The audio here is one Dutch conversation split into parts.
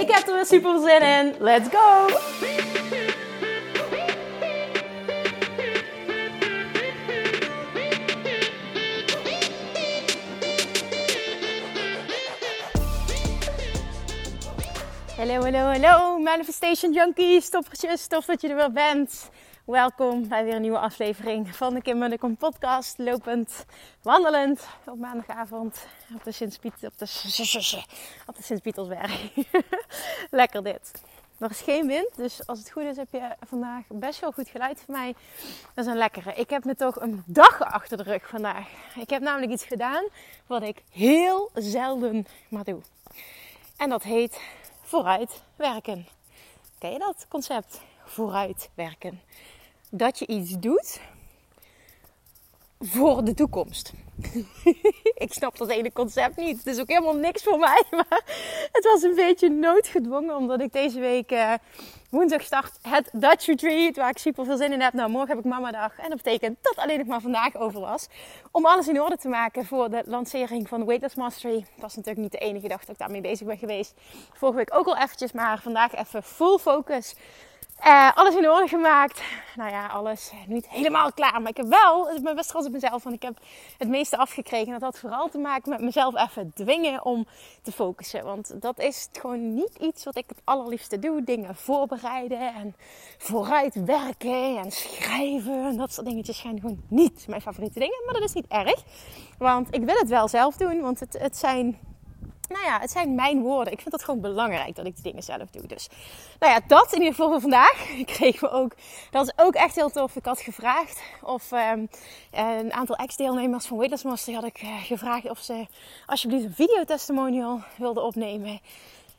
Ik heb er weer super zin in. Let's go! Hallo, hallo, hallo, Manifestation Junkies, toppertjes, tof dat je er weer bent. Welkom bij weer een nieuwe aflevering van de Kim Munnekom podcast. Lopend, wandelend op maandagavond op de Sint-Piet, op de, Sint-Pietersberg. Lekker dit. Er is geen wind, dus als het goed is heb je vandaag best wel goed geluid van mij. Dat is een lekkere. Ik heb me toch een dag achter de rug vandaag. Ik heb namelijk iets gedaan wat ik heel zelden maar doe. En dat heet vooruit werken. Ken je dat concept? Vooruit werken. Dat je iets doet voor de toekomst. ik snap dat hele concept niet. Het is ook helemaal niks voor mij. Maar het was een beetje noodgedwongen. Omdat ik deze week uh, woensdag start het Dutch Retreat. Waar ik super veel zin in heb. Nou, morgen heb ik mama dag. En dat betekent dat alleen nog maar vandaag over was. Om alles in orde te maken voor de lancering van Weightless Mastery. Dat was natuurlijk niet de enige dag dat ik daarmee bezig ben geweest. Vorige week ook al eventjes. Maar vandaag even full focus uh, alles in orde gemaakt. Nou ja, alles niet helemaal klaar. Maar ik heb wel, ik ben best trots op mezelf. Want ik heb het meeste afgekregen. Dat had vooral te maken met mezelf even dwingen om te focussen. Want dat is gewoon niet iets wat ik het allerliefste doe. Dingen voorbereiden en vooruit werken en schrijven. En dat soort dingetjes zijn gewoon niet mijn favoriete dingen. Maar dat is niet erg. Want ik wil het wel zelf doen. Want het, het zijn nou ja, het zijn mijn woorden. Ik vind het gewoon belangrijk dat ik die dingen zelf doe. Dus, nou ja, dat in ieder geval voor vandaag. Ik kreeg me ook, dat is ook echt heel tof. Ik had gevraagd of um, een aantal ex-deelnemers van Weightless Master had ik uh, gevraagd of ze alsjeblieft een videotestimonial wilden opnemen.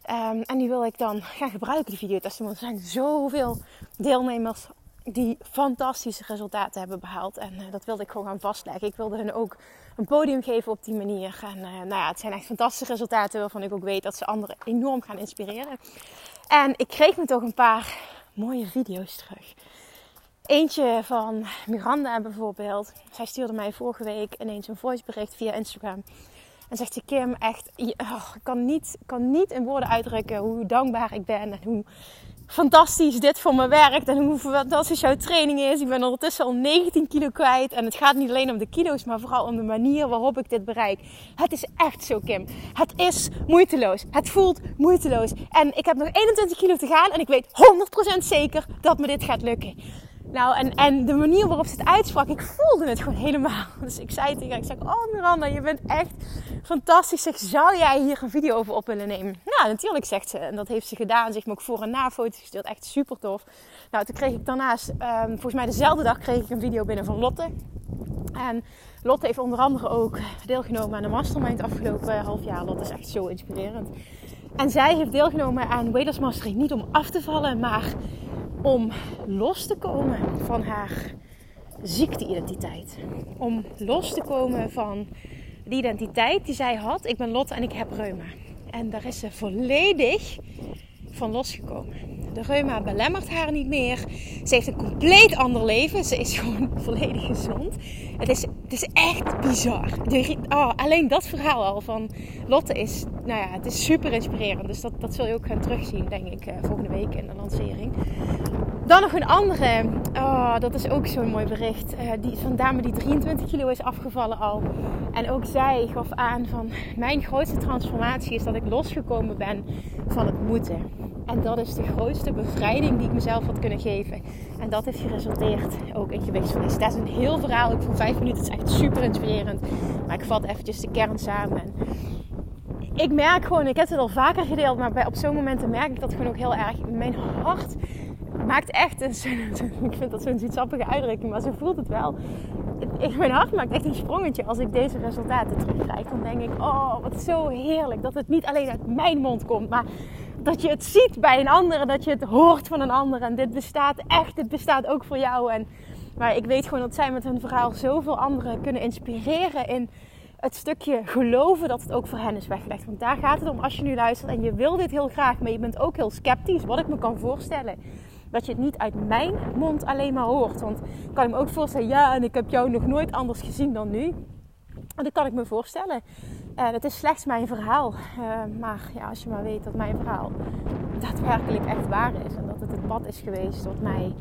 Um, en die wil ik dan gaan gebruiken, die videotestimonial. Er zijn zoveel deelnemers die fantastische resultaten hebben behaald. En uh, dat wilde ik gewoon gaan vastleggen. Ik wilde hun ook een podium geven op die manier. En uh, nou ja, het zijn echt fantastische resultaten waarvan ik ook weet dat ze anderen enorm gaan inspireren. En ik kreeg me toch een paar mooie video's terug. Eentje van Miranda bijvoorbeeld. Zij stuurde mij vorige week ineens een voicebericht via Instagram. En zegt ze, Kim, echt, oh, ik kan niet, kan niet in woorden uitdrukken hoe dankbaar ik ben en hoe fantastisch dit voor me werkt en hoe fantastisch jouw training is. Ik ben ondertussen al 19 kilo kwijt en het gaat niet alleen om de kilo's, maar vooral om de manier waarop ik dit bereik. Het is echt zo, Kim. Het is moeiteloos. Het voelt moeiteloos. En ik heb nog 21 kilo te gaan en ik weet 100% zeker dat me dit gaat lukken. Nou, en, en de manier waarop ze het uitsprak, ik voelde het gewoon helemaal. Dus ik zei tegen haar, ik zeg, oh Miranda, je bent echt fantastisch. Zeg, zou jij hier een video over op willen nemen? Nou, natuurlijk, zegt ze. En dat heeft ze gedaan. Ze heeft me ook voor- en na-foto's gestuurd. Echt super tof. Nou, toen kreeg ik daarnaast, um, volgens mij dezelfde dag, kreeg ik een video binnen van Lotte. En Lotte heeft onder andere ook deelgenomen aan de mastermind afgelopen half jaar. Lotte is echt zo inspirerend. En zij heeft deelgenomen aan Waders Mastery niet om af te vallen, maar om los te komen van haar ziekteidentiteit. Om los te komen van de identiteit die zij had. Ik ben Lotte en ik heb reuma. En daar is ze volledig van losgekomen. De reuma belemmert haar niet meer. Ze heeft een compleet ander leven. Ze is gewoon volledig gezond. Het is, het is echt bizar. De, oh, alleen dat verhaal al van Lotte is, nou ja, het is super inspirerend. Dus dat, dat zul je ook gaan terugzien, denk ik, eh, volgende week in de lancering. Dan nog een andere. Oh, dat is ook zo'n mooi bericht. Uh, die, van dame die 23 kilo is afgevallen al. En ook zij gaf aan van mijn grootste transformatie is dat ik losgekomen ben van het moeten. En dat is de grootste bevrijding die ik mezelf had kunnen geven. En dat heeft geresulteerd ook in gewichtsverlies. Dat is een heel verhaal. Ik voor vijf minuten. Het is echt super inspirerend. Maar ik vat eventjes de kern samen. Ik merk gewoon, ik heb het al vaker gedeeld, maar bij, op zo'n momenten merk ik dat gewoon ook heel erg. Mijn hart maakt echt een, ik vind dat zo'n zoetsappige uitdrukking, maar zo voelt het wel. Mijn hart maakt echt een sprongetje als ik deze resultaten terugkrijg. Dan denk ik, oh, wat zo heerlijk dat het niet alleen uit mijn mond komt, maar dat je het ziet bij een ander dat je het hoort van een ander. En dit bestaat echt, dit bestaat ook voor jou. En, maar ik weet gewoon dat zij met hun verhaal zoveel anderen kunnen inspireren in het stukje geloven dat het ook voor hen is weggelegd. Want daar gaat het om als je nu luistert en je wil dit heel graag, maar je bent ook heel sceptisch, wat ik me kan voorstellen. Dat je het niet uit mijn mond alleen maar hoort. Want ik kan me ook voorstellen, ja, en ik heb jou nog nooit anders gezien dan nu. Dat kan ik me voorstellen. En het is slechts mijn verhaal. Uh, maar ja, als je maar weet dat mijn verhaal daadwerkelijk echt waar is. En dat het het pad is geweest wat mij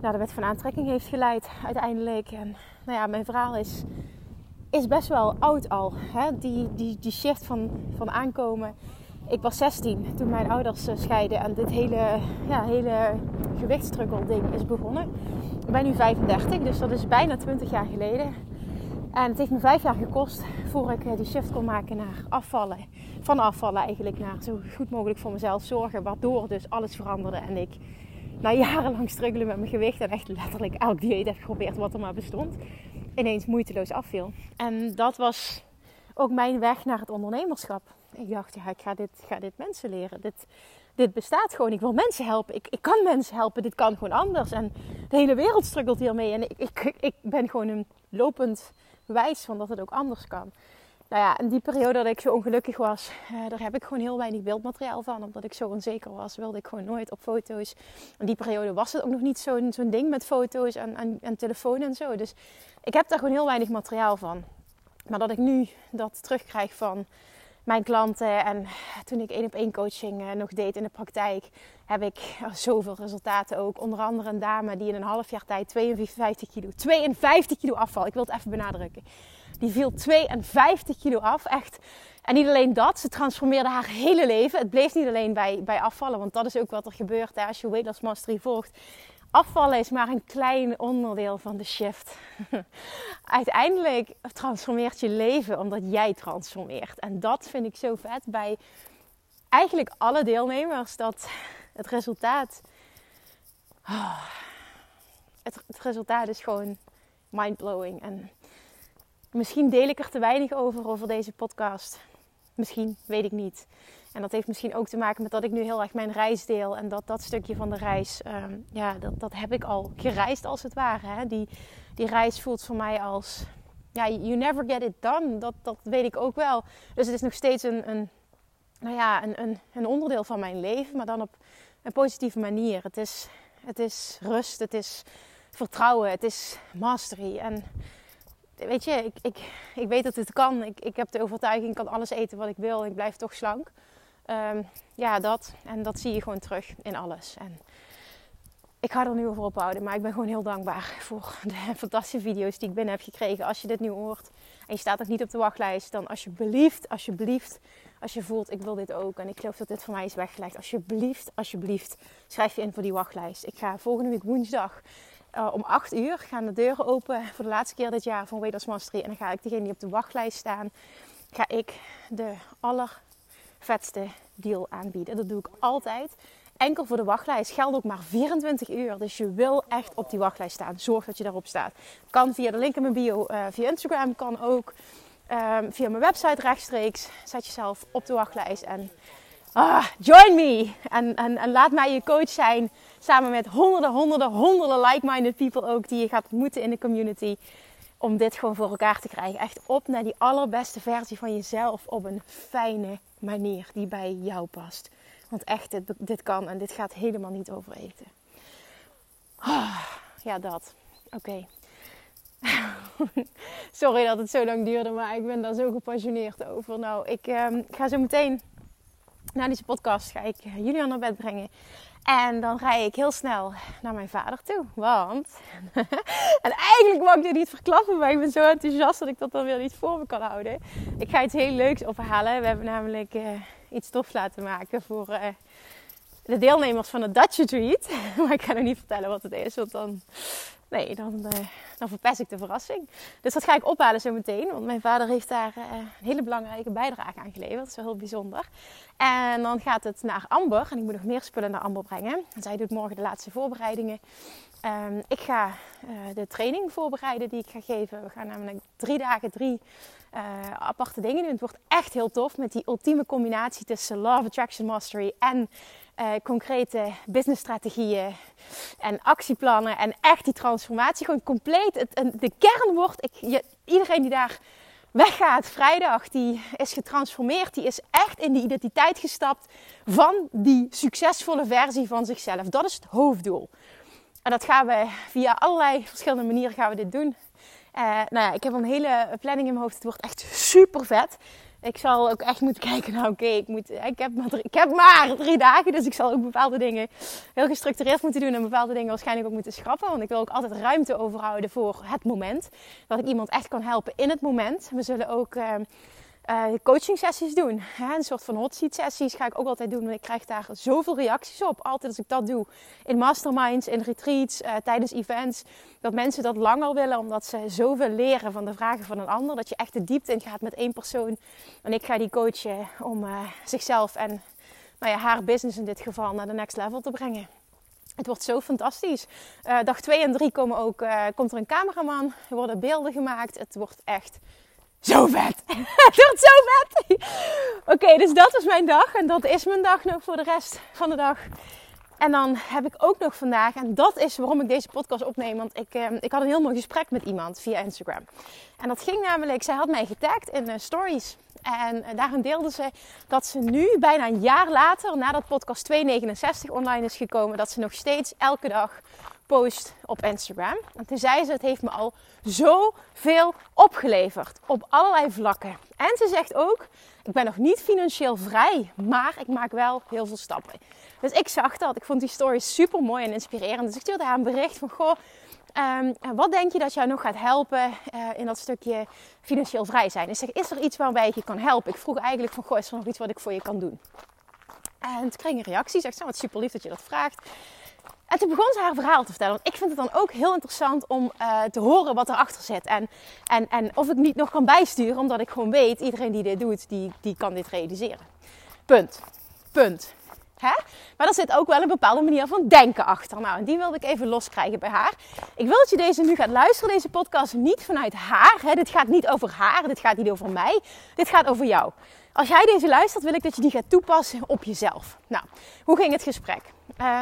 naar de wet van aantrekking heeft geleid uiteindelijk. En nou ja, mijn verhaal is, is best wel oud al. Hè? Die, die, die shift van, van aankomen. Ik was 16 toen mijn ouders eh, scheiden en dit hele, ja, hele gewichtstruggle ding is begonnen. Ik ben nu 35, dus dat is bijna 20 jaar geleden. En het heeft me vijf jaar gekost voor ik eh, die shift kon maken naar afvallen. Van afvallen eigenlijk naar zo goed mogelijk voor mezelf zorgen. Waardoor dus alles veranderde en ik na jarenlang struggelen met mijn gewicht en echt letterlijk elk dieet heb geprobeerd wat er maar bestond. Ineens moeiteloos afviel. En dat was ook mijn weg naar het ondernemerschap. Ik dacht, ja, ik ga dit, ga dit mensen leren. Dit, dit bestaat gewoon. Ik wil mensen helpen. Ik, ik kan mensen helpen. Dit kan gewoon anders. En de hele wereld struggelt hiermee. En ik, ik, ik ben gewoon een lopend wijs van dat het ook anders kan. Nou ja, in die periode dat ik zo ongelukkig was, uh, daar heb ik gewoon heel weinig beeldmateriaal van. Omdat ik zo onzeker was, wilde ik gewoon nooit op foto's. In die periode was het ook nog niet zo'n zo'n ding met foto's en, en, en telefoon en zo. Dus ik heb daar gewoon heel weinig materiaal van. Maar dat ik nu dat terugkrijg van mijn klanten en toen ik één op één coaching uh, nog deed in de praktijk, heb ik zoveel resultaten ook. Onder andere een dame die in een half jaar tijd 52 kilo, 52 kilo afval. Ik wil het even benadrukken. Die viel 52 kilo af, echt. En niet alleen dat, ze transformeerde haar hele leven. Het bleef niet alleen bij, bij afvallen, want dat is ook wat er gebeurt als je Weight Loss Mastery volgt. Afvallen is maar een klein onderdeel van de shift. Uiteindelijk transformeert je leven omdat jij transformeert. En dat vind ik zo vet bij eigenlijk alle deelnemers. Dat het resultaat. Oh, het, het, resultaat is gewoon mindblowing. En misschien deel ik er te weinig over, over deze podcast. Misschien, weet ik niet. En dat heeft misschien ook te maken met dat ik nu heel erg mijn reis deel. En dat dat stukje van de reis, um, ja, dat, dat heb ik al gereisd als het ware. Hè? Die, die reis voelt voor mij als, ja, you never get it done. Dat, dat weet ik ook wel. Dus het is nog steeds een, een nou ja, een, een, een onderdeel van mijn leven. Maar dan op een positieve manier. Het is, het is rust, het is vertrouwen, het is mastery. En weet je, ik, ik, ik weet dat het kan. Ik, ik heb de overtuiging, ik kan alles eten wat ik wil. Ik blijf toch slank. Um, ja, dat. En dat zie je gewoon terug in alles. En ik ga er nu over ophouden. Maar ik ben gewoon heel dankbaar voor de fantastische video's die ik binnen heb gekregen. Als je dit nu hoort en je staat nog niet op de wachtlijst, dan alsjeblieft, alsjeblieft, als je voelt ik wil dit ook en ik geloof dat dit voor mij is weggelegd, alsjeblieft, alsjeblieft, schrijf je in voor die wachtlijst. Ik ga volgende week woensdag uh, om 8 uur gaan de deuren open voor de laatste keer dit jaar van Weight Mastery. En dan ga ik degene die op de wachtlijst staan, ga ik de allervetste deal aanbieden. Dat doe ik altijd enkel voor de wachtlijst. Geldt ook maar 24 uur. Dus je wil echt op die wachtlijst staan. Zorg dat je daarop staat. Kan via de link in mijn bio, uh, via Instagram, kan ook um, via mijn website rechtstreeks. Zet jezelf op de wachtlijst en ah, join me. En, en, en laat mij je coach zijn. Samen met honderden, honderden, honderden like-minded people ook die je gaat ontmoeten in de community. Om dit gewoon voor elkaar te krijgen. Echt op naar die allerbeste versie van jezelf op een fijne manier die bij jou past. Want echt, dit, dit kan en dit gaat helemaal niet over eten. Oh, ja, dat. Oké. Sorry dat het zo lang duurde, maar ik ben daar zo gepassioneerd over. Nou, ik um, ga zo meteen na deze podcast ga ik Julian naar bed brengen. En dan rij ik heel snel naar mijn vader toe. Want. en eigenlijk mag ik dit niet verklappen, maar ik ben zo enthousiast dat ik dat dan weer niet voor me kan houden. Ik ga iets heel leuks ophalen. We hebben namelijk uh, iets tof laten maken voor uh, de deelnemers van het Dutch Retreat. maar ik ga nog niet vertellen wat het is, want dan, nee, dan, dan verpest ik de verrassing. Dus dat ga ik ophalen zo meteen, want mijn vader heeft daar uh, een hele belangrijke bijdrage aan geleverd. Dat is wel heel bijzonder. En dan gaat het naar Amber, en ik moet nog meer spullen naar Amber brengen. En zij doet morgen de laatste voorbereidingen. Ehm, ik ga uh, de training voorbereiden die ik ga geven. We gaan namelijk drie dagen drie uh, aparte dingen doen. Het wordt echt heel tof met die ultieme combinatie tussen Love Attraction Mastery en uh, concrete businessstrategieën en actieplannen en echt die transformatie. Gewoon compleet. Het, de kern wordt, ik, je, iedereen die daar weggaat vrijdag, die is getransformeerd. Die is echt in die identiteit gestapt van die succesvolle versie van zichzelf. Dat is het hoofddoel. En dat gaan we via allerlei verschillende manieren gaan we dit doen. Uh, nou ja, ik heb een hele planning in mijn hoofd. Het wordt echt super vet. Ik zal ook echt moeten kijken. Nou, oké, ik, ik, heb maar drie, ik heb maar drie dagen. Dus ik zal ook bepaalde dingen heel gestructureerd moeten doen. En bepaalde dingen waarschijnlijk ook moeten schrappen. Want ik wil ook altijd ruimte overhouden voor het moment. Dat ik iemand echt kan helpen in het moment. We zullen ook. Uh, uh, coaching sessies doen. Een soort van hot seat sessies ga ik ook altijd doen. Want ik krijg daar zoveel reacties op. Altijd als ik dat doe. In masterminds, in retreats, uh, tijdens events. Dat mensen dat langer willen. Omdat ze zoveel leren van de vragen van een ander. Dat je echt de diepte in gaat met één persoon. En ik ga die coachen om uh, zichzelf en nou ja, haar business in dit geval naar de next level te brengen. Het wordt zo fantastisch. dag 2 en 3 komen ook, komt er een cameraman. Er worden beelden gemaakt. Het wordt echt zo vet. Het wordt zo vet. Oké, dus dat was mijn dag. En dat is mijn dag nog voor de rest van de dag. En dan heb ik ook nog vandaag, en dat is waarom ik deze podcast opneem. Want ik, eh, ik had een heel mooi gesprek met iemand via Instagram. En dat ging namelijk, zij had mij getagd in uh, stories. En uh, daarin deelde ze dat ze nu, bijna een jaar later, nadat podcast 269 online is gekomen, dat ze nog steeds elke dag post op Instagram. En toen zei ze, het heeft me al zoveel opgeleverd op allerlei vlakken. En ze zegt ook, ik ben nog niet financieel vrij, maar ik maak wel heel veel stappen. Dus ik zag dat. Ik vond die story super mooi en inspirerend. Dus ik stuurde haar een bericht van, goh, um, wat denk je dat jou nog gaat helpen uh, in dat stukje financieel vrij zijn? Ik zeg, is er iets waarbij ik je kan helpen? Ik vroeg eigenlijk van, goh, is er nog iets wat ik voor je kan doen? En toen kreeg ik een reactie. Zegt, wat super lief dat je dat vraagt. En toen begon ze haar verhaal te vertellen. Want ik vind het dan ook heel interessant om uh, te horen wat erachter zit. En, en, en of ik niet nog kan bijsturen, omdat ik gewoon weet, iedereen die dit doet, die, die kan dit realiseren. Punt. Punt. Hè? Maar er zit ook wel een bepaalde manier van denken achter. Nou, en die wilde ik even loskrijgen bij haar. Ik wil dat je deze nu gaat luisteren, deze podcast, niet vanuit haar. Hè? Dit gaat niet over haar, dit gaat niet over mij. Dit gaat over jou. Als jij deze luistert, wil ik dat je die gaat toepassen op jezelf. Nou, hoe ging het gesprek?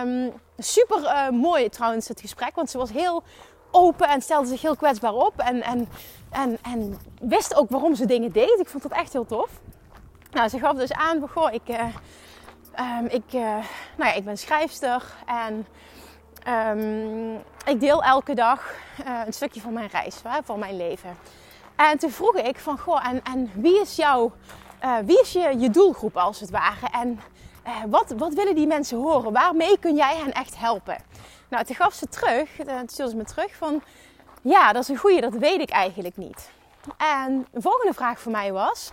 Um, super uh, mooi trouwens het gesprek, want ze was heel open en stelde zich heel kwetsbaar op. En, en, en, en wist ook waarom ze dingen deed. Ik vond dat echt heel tof. Nou, ze gaf dus aan goh, ik, uh, um, ik, uh, nou ja, ik ben schrijfster en um, ik deel elke dag een stukje van mijn reis, van mijn leven. En toen vroeg ik van, goh, en, en wie is jouw, wie is je, je doelgroep als het ware? En wat, wat willen die mensen horen? Waarmee kun jij hen echt helpen? Nou, toen gaf ze terug, toen stuurde ze me terug van... Ja, dat is een goede, dat weet ik eigenlijk niet. En de volgende vraag voor mij was...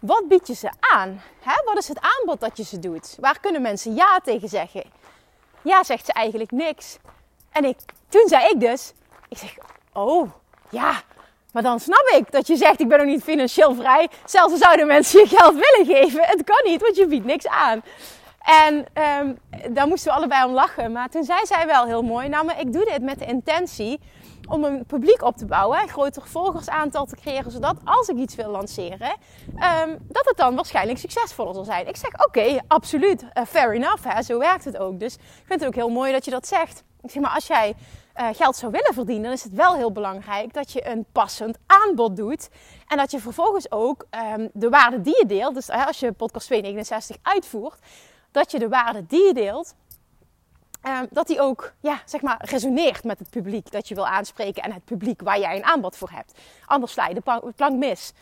Wat bied je ze aan? Hè? Wat is het aanbod dat je ze doet? Waar kunnen mensen ja tegen zeggen? Ja, zegt ze eigenlijk niks. En ik, toen zei ik dus... Ik zeg, oh, ja, maar dan snap ik dat je zegt, ik ben nog niet financieel vrij. Zelfs zouden mensen je geld willen geven. Het kan niet, want je biedt niks aan. En um, daar moesten we allebei om lachen. Maar toen zei zij wel heel mooi, nou maar ik doe dit met de intentie om een publiek op te bouwen. Een groter volgersaantal te creëren. Zodat als ik iets wil lanceren, um, dat het dan waarschijnlijk succesvoller zal zijn. Ik zeg, oké, absoluut. Uh, fair enough. Hè? Zo werkt het ook. Dus ik vind het ook heel mooi dat je dat zegt. Ik zeg maar, als jij uh, geld zou willen verdienen, dan is het wel heel belangrijk dat je een passend aanbod doet. En dat je vervolgens ook um, de waarde die je deelt, dus als je podcast 269 uitvoert, dat je de waarde die je deelt, um, dat die ook ja, zeg maar, resoneert met het publiek dat je wil aanspreken en het publiek waar jij een aanbod voor hebt. Anders sla je de plank mis.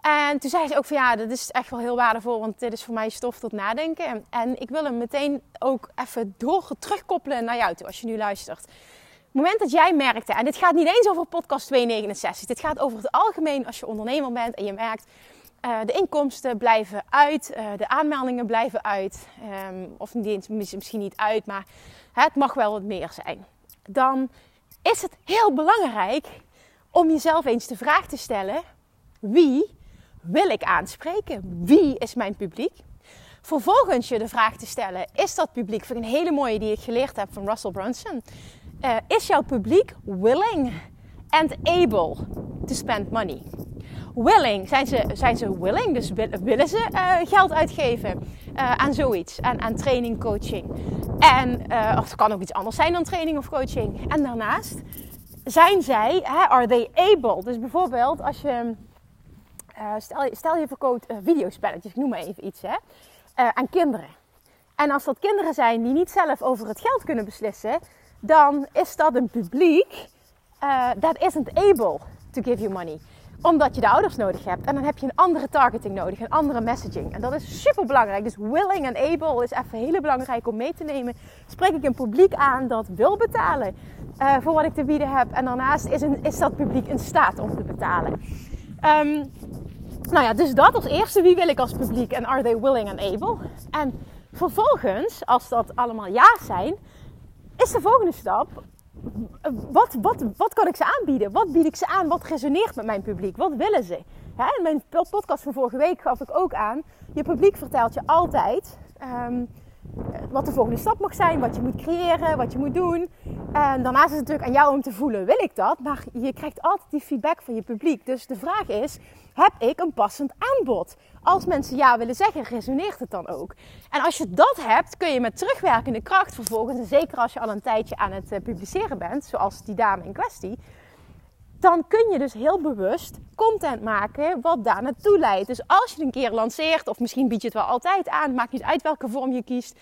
En toen zei ze ook van ja, dat is echt wel heel waardevol, want dit is voor mij stof tot nadenken. En ik wil hem meteen ook even door terugkoppelen naar jou toe, als je nu luistert het moment dat jij merkte, en dit gaat niet eens over podcast 269, dit gaat over het algemeen als je ondernemer bent en je merkt, uh, de inkomsten blijven uit, uh, de aanmeldingen blijven uit, um, of niet, misschien niet uit, maar het mag wel wat meer zijn. Dan is het heel belangrijk om jezelf eens de vraag te stellen: wie wil ik aanspreken? Wie is mijn publiek? Vervolgens je de vraag te stellen: is dat publiek? Vind ik een hele mooie die ik geleerd heb van Russell Brunson. uh, is jouw publiek willing and able to spend money? Willing, zijn ze, zijn ze willing? Dus willen ze uh, geld uitgeven uh, aan zoiets, aan, aan training, coaching? En, of het kan ook iets anders zijn dan training of coaching. En daarnaast, zijn zij, hè, are they able? Dus bijvoorbeeld als je, stel, stel je verkoopt videospelletjes, ik noem maar even iets, hè, aan kinderen. En als dat kinderen zijn die niet zelf over het geld kunnen beslissen, dan is dat een publiek that isn't able to give you money. Omdat je de ouders nodig hebt. En dan heb je een andere targeting nodig, een andere messaging. En dat is super belangrijk. Dus willing en able is even heel belangrijk om mee te nemen. Spreek ik een publiek aan dat wil betalen uh, voor wat ik te bieden heb. En daarnaast is, een, is dat publiek in staat om te betalen. Um, nou ja, dus dat als eerste. Wie wil ik als publiek en are they willing and able? En vervolgens, als dat allemaal ja zijn, is de volgende stap. Wat, wat, wat kan ik ze aanbieden? Wat bied ik ze aan? Wat resoneert met mijn publiek? Wat willen ze? in mijn podcast van vorige week gaf ik ook aan. Je publiek vertelt je altijd um, wat de volgende stap mag zijn. Wat je moet creëren, wat je moet doen. En daarnaast is het natuurlijk aan jou om te voelen. Wil ik dat? Maar je krijgt altijd die feedback van je publiek. Dus de vraag is, heb ik een passend aanbod? Als mensen ja willen zeggen, resoneert het dan ook? En als je dat hebt, kun je met terugwerkende kracht vervolgens, en zeker als je al een tijdje aan het eh, publiceren bent, zoals die dame in kwestie, dan kun je dus heel bewust content maken wat daar naartoe leidt. Dus als je het een keer lanceert, of misschien bied je het wel altijd aan, maakt niet uit welke vorm je kiest,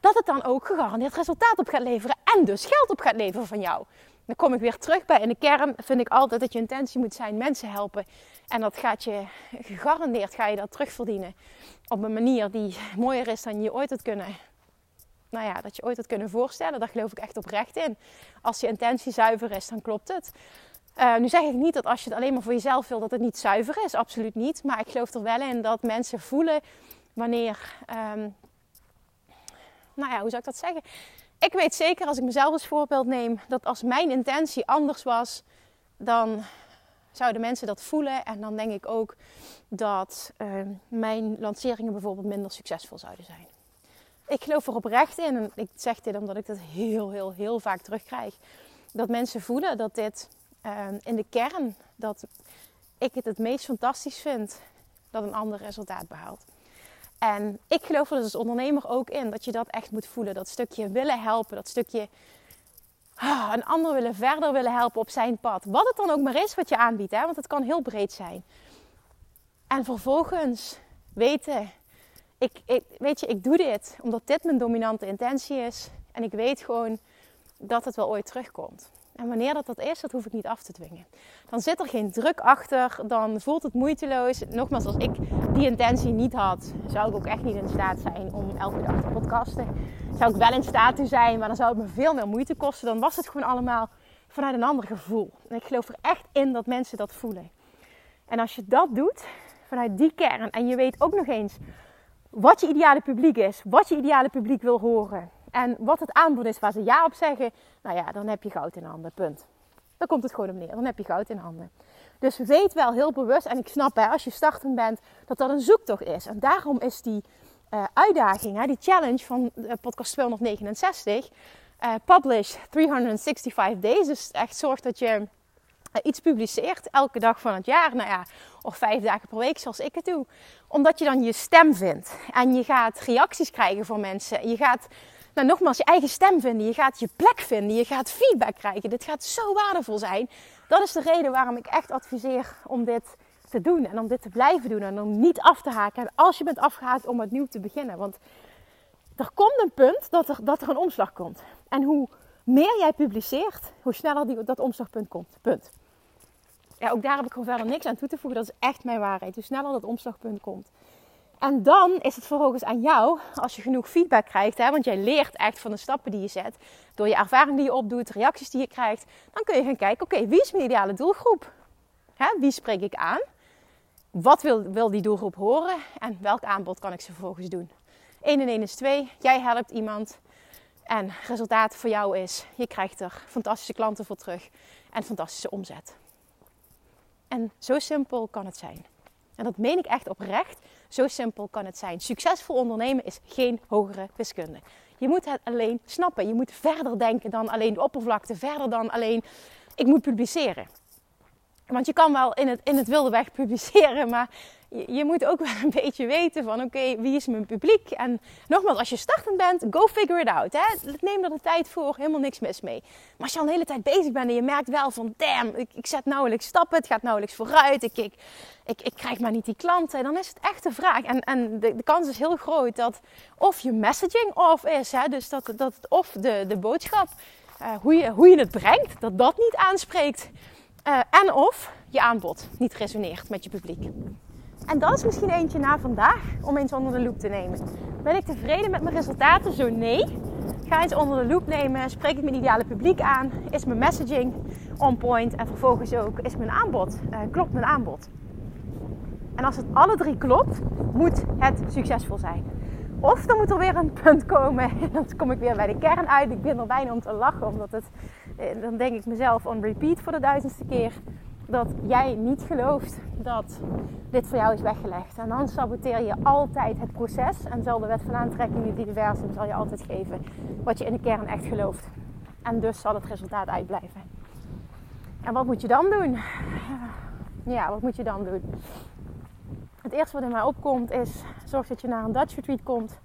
dat het dan ook gegarandeerd resultaat op gaat leveren en dus geld op gaat leveren van jou. Dan kom ik weer terug bij in de kern vind ik altijd dat je intentie moet zijn mensen helpen. En dat gaat je gegarandeerd ga je dat terugverdienen op een manier die mooier is dan je ooit had kunnen. Nou ja, dat je ooit had kunnen voorstellen. Daar geloof ik echt oprecht in. Als je intentie zuiver is, dan klopt het. Uh, nu zeg ik niet dat als je het alleen maar voor jezelf wil, dat het niet zuiver is. Absoluut niet. Maar ik geloof er wel in dat mensen voelen wanneer. Um, nou ja, hoe zou ik dat zeggen? Ik weet zeker als ik mezelf als voorbeeld neem, dat als mijn intentie anders was, dan zouden mensen dat voelen. En dan denk ik ook dat uh, mijn lanceringen bijvoorbeeld minder succesvol zouden zijn. Ik geloof er oprecht in, en ik zeg dit omdat ik dat heel, heel, heel vaak terugkrijg. Dat mensen voelen dat dit uh, in de kern, dat ik het het meest fantastisch vind dat een ander resultaat behaalt. En ik geloof er dus als ondernemer ook in dat je dat echt moet voelen. Dat stukje willen helpen, dat stukje ah, een ander willen verder willen helpen op zijn pad. Wat het dan ook maar is wat je aanbiedt, hè? want het kan heel breed zijn. En vervolgens weten, ik, ik, weet je, ik doe dit omdat dit mijn dominante intentie is. En ik weet gewoon dat het wel ooit terugkomt. En wanneer dat dat is, dat hoef ik niet af te dwingen. Dan zit er geen druk achter, dan voelt het moeiteloos. Nogmaals, als ik die intentie niet had, zou ik ook echt niet in staat zijn om elke dag te podcasten. Zou ik wel in staat zijn, maar dan zou het me veel meer moeite kosten. Dan was het gewoon allemaal vanuit een ander gevoel. En ik geloof er echt in dat mensen dat voelen. En als je dat doet, vanuit die kern, en je weet ook nog eens wat je ideale publiek is, wat je ideale publiek wil horen, en wat het aanbod is waar ze ja op zeggen, nou ja, dan heb je goud in handen. Punt. Dan komt het gewoon op neer. Dan heb je goud in handen. Dus weet wel heel bewust, en ik snap hè, als je startend bent, dat dat een zoektocht is. En daarom is die uh, uitdaging, hè, die challenge van uh, podcast 269, uh, publish 365 days. Dus echt zorg dat je eh, iets publiceert elke dag van het jaar. Nou ja, of vijf dagen per week zoals ik het doe. Omdat je dan je stem vindt. En je gaat reacties krijgen van mensen. Je gaat nou, nogmaals, je eigen stem vinden. Je gaat je plek vinden. Je gaat feedback krijgen. Dit gaat zo waardevol zijn. Dat is de reden waarom ik echt adviseer om dit te doen. En om dit te blijven doen. En om niet af te haken. En als je bent afgehaakt, om opnieuw te beginnen. Want er komt een punt dat er, dat er een omslag komt. En hoe meer jij publiceert, hoe sneller die, dat omslagpunt komt. Punt. Ja, ook daar heb ik gewoon verder niks aan toe te voegen. Dat is echt mijn waarheid. Hoe sneller dat omslagpunt komt. En dan is het vervolgens aan jou, als je genoeg feedback krijgt, hè, want jij leert echt van de stappen die je zet, door je ervaring die je opdoet, reacties die je krijgt, dan kun je gaan kijken, oké, wie is mijn ideale doelgroep? Hè, wie spreek ik aan? Wat wil, wil die doelgroep horen? En welk aanbod kan ik ze vervolgens doen? 1 en 1 is 2. Jij helpt iemand. En resultaat voor jou is, je krijgt er fantastische klanten voor terug en fantastische omzet. En zo simpel kan het zijn. En dat meen ik echt oprecht. Zo simpel kan het zijn. Succesvol ondernemen is geen hogere wiskunde. Je moet het alleen snappen. Je moet verder denken dan alleen de oppervlakte, verder dan alleen ik moet publiceren. Want je kan wel in het, in het wilde weg publiceren, maar je, moet ook wel een beetje weten van oké, wie is mijn publiek? En nogmaals, als je startend bent, go figure it out. Hè? Neem er de tijd voor, helemaal niks mis mee. Maar als je al een hele tijd bezig bent en je merkt wel van damn, ik, ik zet nauwelijks stappen, het gaat nauwelijks vooruit, ik, ik, krijg maar niet die klanten, dan is het echt een vraag. En, en de, de kans is heel groot dat of je messaging off is, hè? dus dat, dat of de, de boodschap, uh, hoe, je, hoe je het brengt, dat dat niet aanspreekt. Uh, en of je aanbod niet resoneert met je publiek. En dat is misschien eentje na vandaag om eens onder de loep te nemen. Ben ik tevreden met mijn resultaten? Zo nee. Ga eens onder de loep nemen. Spreek ik mijn ideale publiek aan? Is mijn messaging on point? En vervolgens ook, is mijn aanbod? Uh, klopt mijn aanbod? En als het alle drie klopt, moet het succesvol zijn. Of dan moet er weer een punt komen en dan kom ik weer bij de kern uit. Ik ben er bijna om te lachen, omdat het, eh, dan denk ik mezelf on repeat voor de duizendste keer dat jij niet gelooft dat dit voor jou is weggelegd. En dan saboteer je altijd het proces en zal de wet van aantrekking, het universum, zal je altijd geven wat je in de kern echt gelooft. En dus zal het resultaat uitblijven. En wat moet je dan doen? Ja, wat moet je dan doen? Het eerste wat in mij opkomt is, zorg dat je naar een Dutch retreat komt.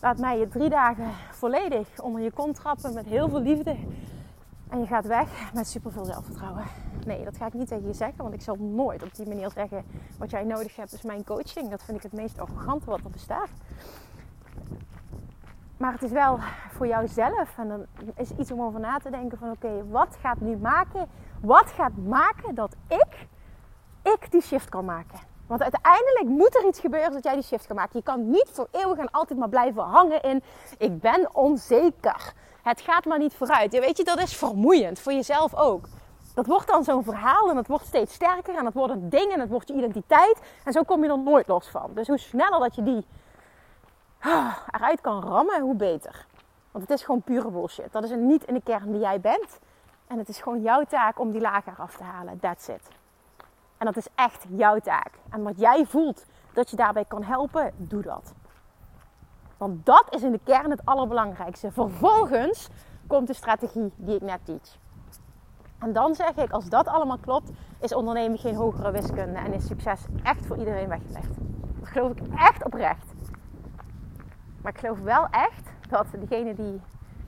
Laat mij je drie dagen volledig onder je kont trappen met heel veel liefde. En je gaat weg met superveel zelfvertrouwen. Nee, dat ga ik niet tegen je zeggen, want ik zal nooit op die manier zeggen: wat jij nodig hebt is mijn coaching. Dat vind ik het meest arrogante wat er bestaat. Maar het is wel voor jouzelf en dan is iets om over na te denken: van oké, wat gaat nu maken? Wat gaat maken dat ik, ik die shift kan maken? Want uiteindelijk moet er iets gebeuren dat jij die shift kan maken. Je kan niet voor eeuwig en altijd maar blijven hangen in: ik ben onzeker. Het gaat maar niet vooruit. Ja, weet je, dat is vermoeiend voor jezelf ook. Dat wordt dan zo'n verhaal en het wordt steeds sterker en het wordt een ding en het wordt je identiteit. En zo kom je er nooit los van. Dus hoe sneller dat je die ah, eruit kan rammen, hoe beter. Want het is gewoon pure bullshit. Dat is een niet in de kern die jij bent. En het is gewoon jouw taak om die laag eraf te halen. That's it. En dat is echt jouw taak. En wat jij voelt dat je daarbij kan helpen, doe dat. Want dat is in de kern het allerbelangrijkste. Vervolgens komt de strategie die ik net teach. En dan zeg ik, als dat allemaal klopt, is ondernemen geen hogere wiskunde en is succes echt voor iedereen weggelegd. Dat geloof ik echt oprecht. Maar ik geloof wel echt dat degenen die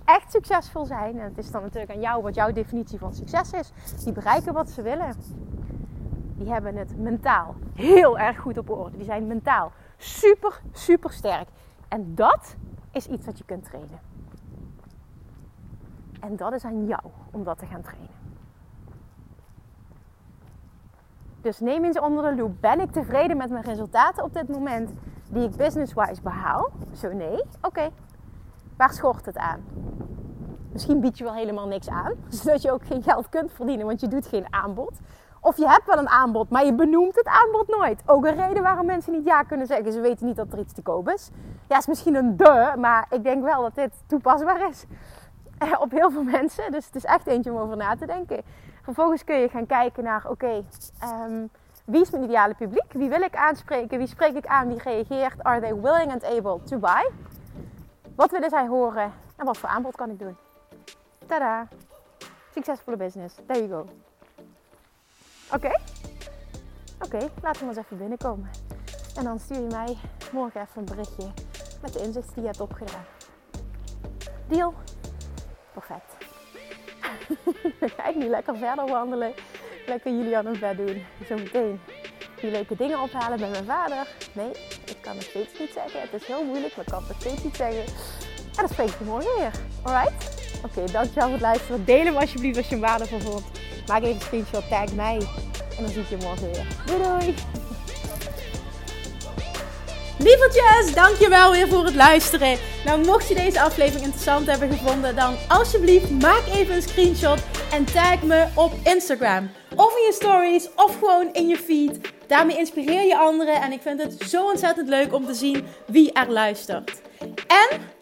echt succesvol zijn, en het is dan natuurlijk aan jou wat jouw definitie van succes is, die bereiken wat ze willen. Die hebben het mentaal heel erg goed op orde. Die zijn mentaal super, super sterk. En dat is iets wat je kunt trainen. En dat is aan jou om dat te gaan trainen. Dus neem eens onder de loep. Ben ik tevreden met mijn resultaten op dit moment die ik business-wise behaal? Zo nee. Oké. Waar schort het aan? Misschien bied je wel helemaal niks aan, zodat je ook geen geld kunt verdienen, want je doet geen aanbod. Of je hebt wel een aanbod, maar je benoemt het aanbod nooit. Ook een reden waarom mensen niet ja kunnen zeggen. Ze weten niet dat er iets te koop is. Ja, is misschien een de, maar ik denk wel dat dit toepasbaar is op heel veel mensen. Dus het is echt eentje om over na te denken. Vervolgens kun je gaan kijken naar, oké, ehm, wie is mijn ideale publiek? Wie wil ik aanspreken? Wie spreek ik aan? Wie reageert? Are they willing and able to buy? Wat willen zij horen? En wat voor aanbod kan ik doen? Tada! Succesvolle business. There you go. Oké? Oké, laten we maar eens even binnenkomen. En dan stuur je mij morgen even een berichtje met de inzichten die je hebt opgedaan. Deal? Perfect. dan ga ik nu lekker verder wandelen. Lekker jullie aan het bed doen. Zometeen die leuke dingen ophalen bij mijn vader. Nee, ik kan het steeds niet zeggen. Het is heel moeilijk, maar ik kan het steeds niet zeggen. En dan spreek ik je morgen weer. Alright? Oké, dankjewel voor het luisteren. Deel hem alsjeblieft als je hem waardevol vond. Maak even een screenshot, tag mij. En dan zie ik je morgen weer. Doei doei! Lievertjes, dankjewel weer voor het luisteren. Nou, mocht je deze aflevering interessant hebben gevonden, dan alsjeblieft maak even een screenshot en tag me op Instagram. Of in je stories, of gewoon in je feed. Daarmee inspireer je anderen en ik vind het zo ontzettend leuk om te zien wie er luistert. En